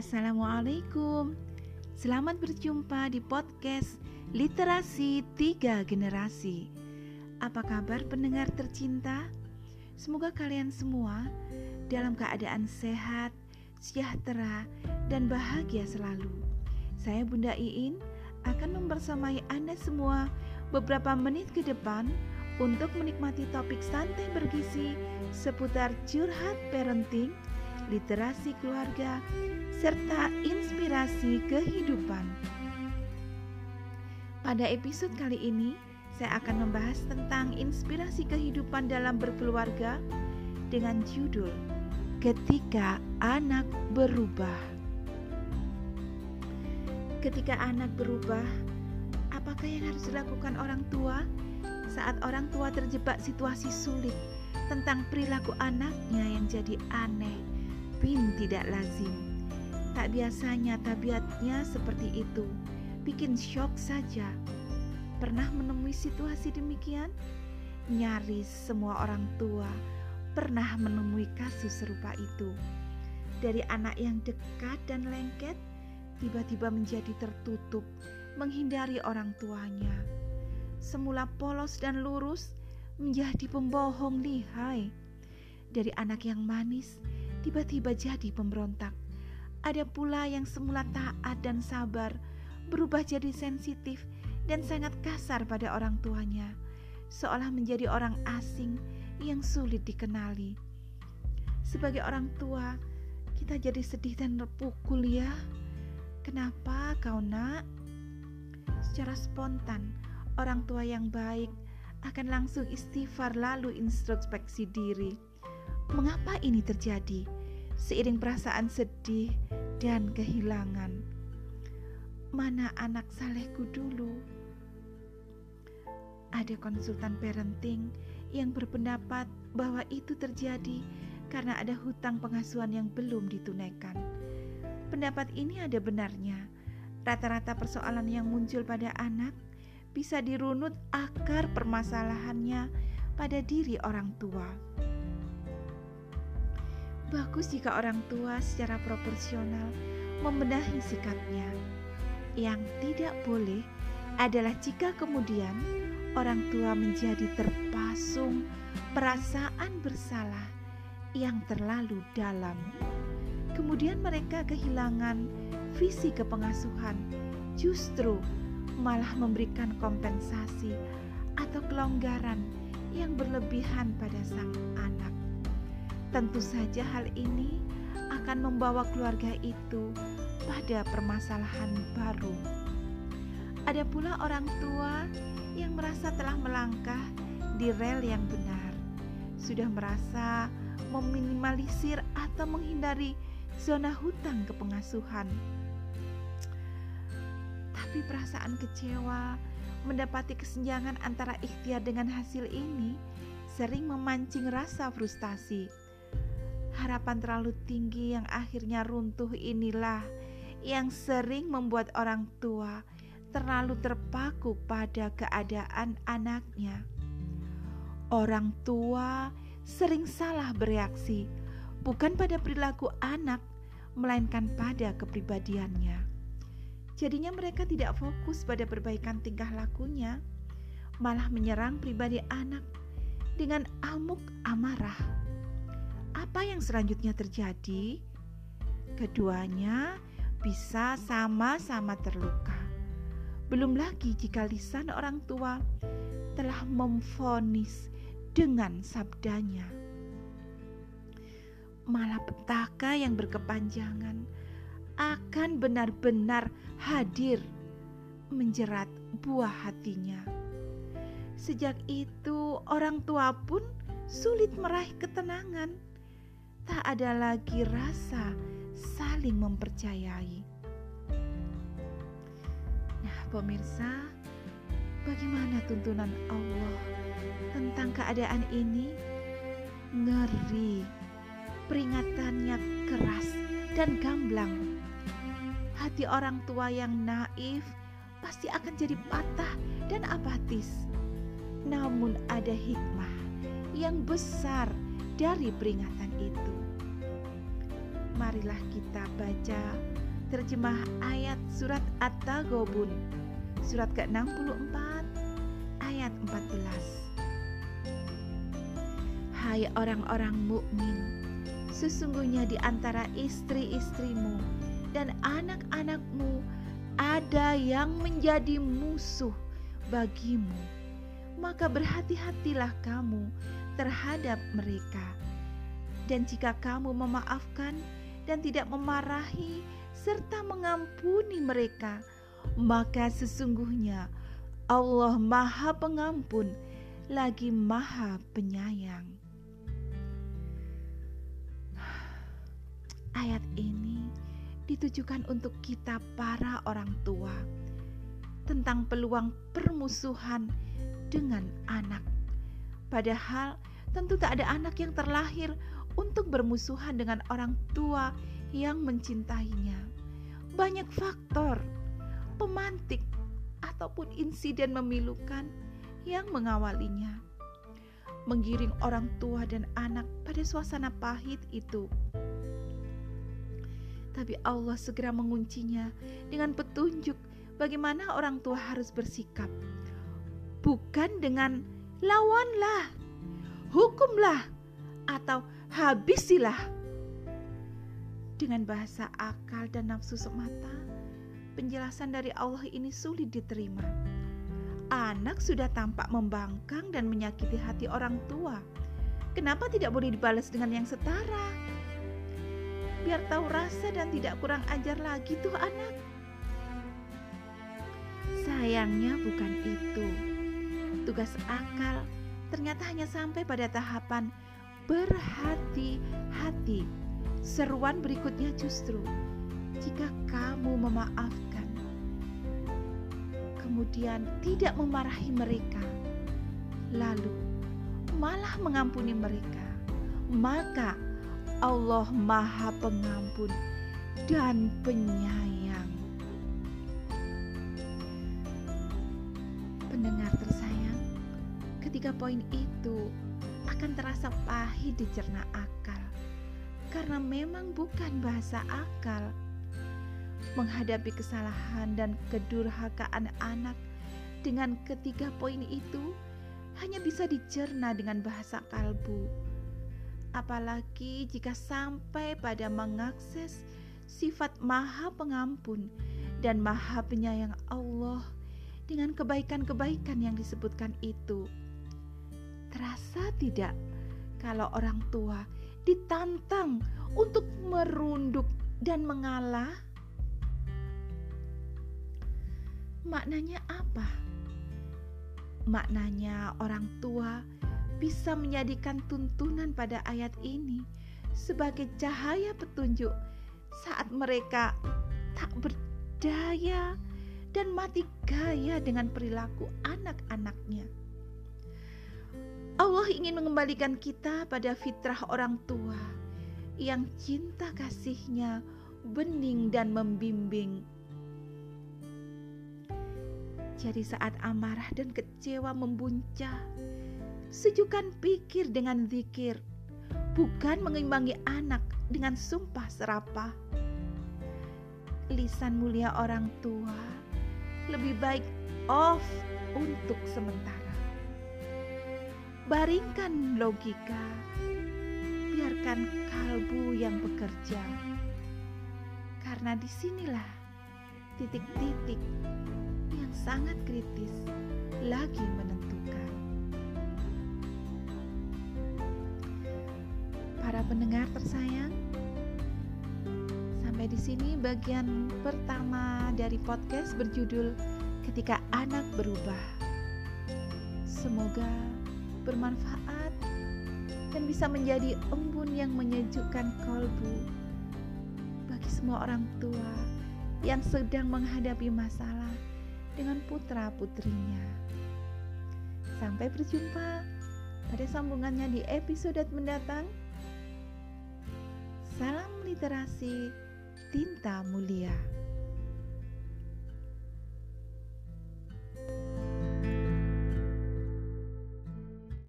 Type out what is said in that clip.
Assalamualaikum. Selamat berjumpa di podcast Literasi Tiga Generasi. Apa kabar pendengar tercinta? Semoga kalian semua dalam keadaan sehat, sejahtera, dan bahagia selalu. Saya Bunda Iin akan membersamai Anda semua beberapa menit ke depan untuk menikmati topik santai bergizi seputar curhat parenting, literasi keluarga, serta inspirasi kehidupan. Pada episode kali ini, saya akan membahas tentang inspirasi kehidupan dalam berkeluarga dengan judul "Ketika Anak Berubah". Ketika anak berubah, apakah yang harus dilakukan orang tua saat orang tua terjebak situasi sulit tentang perilaku anaknya yang jadi aneh, bin tidak lazim? Tak biasanya tabiatnya seperti itu, bikin shock saja. Pernah menemui situasi demikian? Nyaris semua orang tua pernah menemui kasus serupa itu. Dari anak yang dekat dan lengket, tiba-tiba menjadi tertutup, menghindari orang tuanya. Semula polos dan lurus, menjadi pembohong lihai. Dari anak yang manis, tiba-tiba jadi pemberontak ada pula yang semula taat dan sabar, berubah jadi sensitif dan sangat kasar pada orang tuanya, seolah menjadi orang asing yang sulit dikenali. Sebagai orang tua, kita jadi sedih dan terpukul ya. Kenapa kau nak? Secara spontan, orang tua yang baik akan langsung istighfar lalu introspeksi diri. Mengapa ini terjadi? Seiring perasaan sedih, dan kehilangan. Mana anak salehku dulu? Ada konsultan parenting yang berpendapat bahwa itu terjadi karena ada hutang pengasuhan yang belum ditunaikan. Pendapat ini ada benarnya. Rata-rata persoalan yang muncul pada anak bisa dirunut akar permasalahannya pada diri orang tua. Bagus jika orang tua secara proporsional membenahi sikapnya. Yang tidak boleh adalah jika kemudian orang tua menjadi terpasung perasaan bersalah yang terlalu dalam. Kemudian mereka kehilangan visi kepengasuhan, justru malah memberikan kompensasi atau kelonggaran yang berlebihan pada sang anak. Tentu saja hal ini akan membawa keluarga itu pada permasalahan baru. Ada pula orang tua yang merasa telah melangkah di rel yang benar, sudah merasa meminimalisir atau menghindari zona hutang kepengasuhan. Tapi perasaan kecewa mendapati kesenjangan antara ikhtiar dengan hasil ini sering memancing rasa frustasi harapan terlalu tinggi yang akhirnya runtuh inilah yang sering membuat orang tua terlalu terpaku pada keadaan anaknya. Orang tua sering salah bereaksi, bukan pada perilaku anak, melainkan pada kepribadiannya. Jadinya, mereka tidak fokus pada perbaikan tingkah lakunya, malah menyerang pribadi anak dengan amuk amarah apa yang selanjutnya terjadi? Keduanya bisa sama-sama terluka. Belum lagi jika lisan orang tua telah memfonis dengan sabdanya. Malapetaka yang berkepanjangan akan benar-benar hadir menjerat buah hatinya. Sejak itu, orang tua pun sulit meraih ketenangan tak ada lagi rasa saling mempercayai. Nah, pemirsa, bagaimana tuntunan Allah tentang keadaan ini? Ngeri, peringatannya keras dan gamblang. Hati orang tua yang naif pasti akan jadi patah dan apatis. Namun ada hikmah yang besar dari peringatan itu. marilah kita baca terjemah ayat surat At-Taghabun surat ke-64 ayat 14 Hai orang-orang mukmin sesungguhnya di antara istri-istrimu dan anak-anakmu ada yang menjadi musuh bagimu maka berhati-hatilah kamu terhadap mereka dan jika kamu memaafkan dan tidak memarahi serta mengampuni mereka, maka sesungguhnya Allah Maha Pengampun lagi Maha Penyayang. Ayat ini ditujukan untuk kita para orang tua tentang peluang permusuhan dengan anak. Padahal tentu tak ada anak yang terlahir untuk bermusuhan dengan orang tua yang mencintainya. Banyak faktor pemantik ataupun insiden memilukan yang mengawalinya. Menggiring orang tua dan anak pada suasana pahit itu. Tapi Allah segera menguncinya dengan petunjuk bagaimana orang tua harus bersikap. Bukan dengan lawanlah, hukumlah, atau habisilah. Dengan bahasa akal dan nafsu semata, penjelasan dari Allah ini sulit diterima. Anak sudah tampak membangkang dan menyakiti hati orang tua. Kenapa tidak boleh dibalas dengan yang setara? Biar tahu rasa dan tidak kurang ajar lagi tuh anak. Sayangnya bukan itu. Tugas akal ternyata hanya sampai pada tahapan berhati-hati. Seruan berikutnya justru jika kamu memaafkan, kemudian tidak memarahi mereka, lalu malah mengampuni mereka, maka Allah Maha Pengampun dan Penyayang. Ketiga poin itu akan terasa pahit dicerna akal karena memang bukan bahasa akal. Menghadapi kesalahan dan kedurhakaan anak dengan ketiga poin itu hanya bisa dicerna dengan bahasa kalbu. Apalagi jika sampai pada mengakses sifat Maha Pengampun dan Maha Penyayang Allah dengan kebaikan-kebaikan yang disebutkan itu. Terasa tidak kalau orang tua ditantang untuk merunduk dan mengalah? Maknanya apa? Maknanya orang tua bisa menjadikan tuntunan pada ayat ini sebagai cahaya petunjuk saat mereka tak berdaya dan mati gaya dengan perilaku anak-anaknya. Allah ingin mengembalikan kita pada fitrah orang tua yang cinta kasihnya bening dan membimbing. Jadi saat amarah dan kecewa membuncah, sejukan pikir dengan zikir, bukan mengimbangi anak dengan sumpah serapah. Lisan mulia orang tua lebih baik off untuk sementara. Baringkan logika, biarkan kalbu yang bekerja. Karena di sinilah titik-titik yang sangat kritis lagi menentukan. Para pendengar tersayang, sampai di sini bagian pertama dari podcast berjudul "Ketika Anak Berubah". Semoga bermanfaat dan bisa menjadi embun yang menyejukkan kolbu bagi semua orang tua yang sedang menghadapi masalah dengan putra-putrinya. Sampai berjumpa pada sambungannya di episode mendatang. Salam literasi tinta mulia.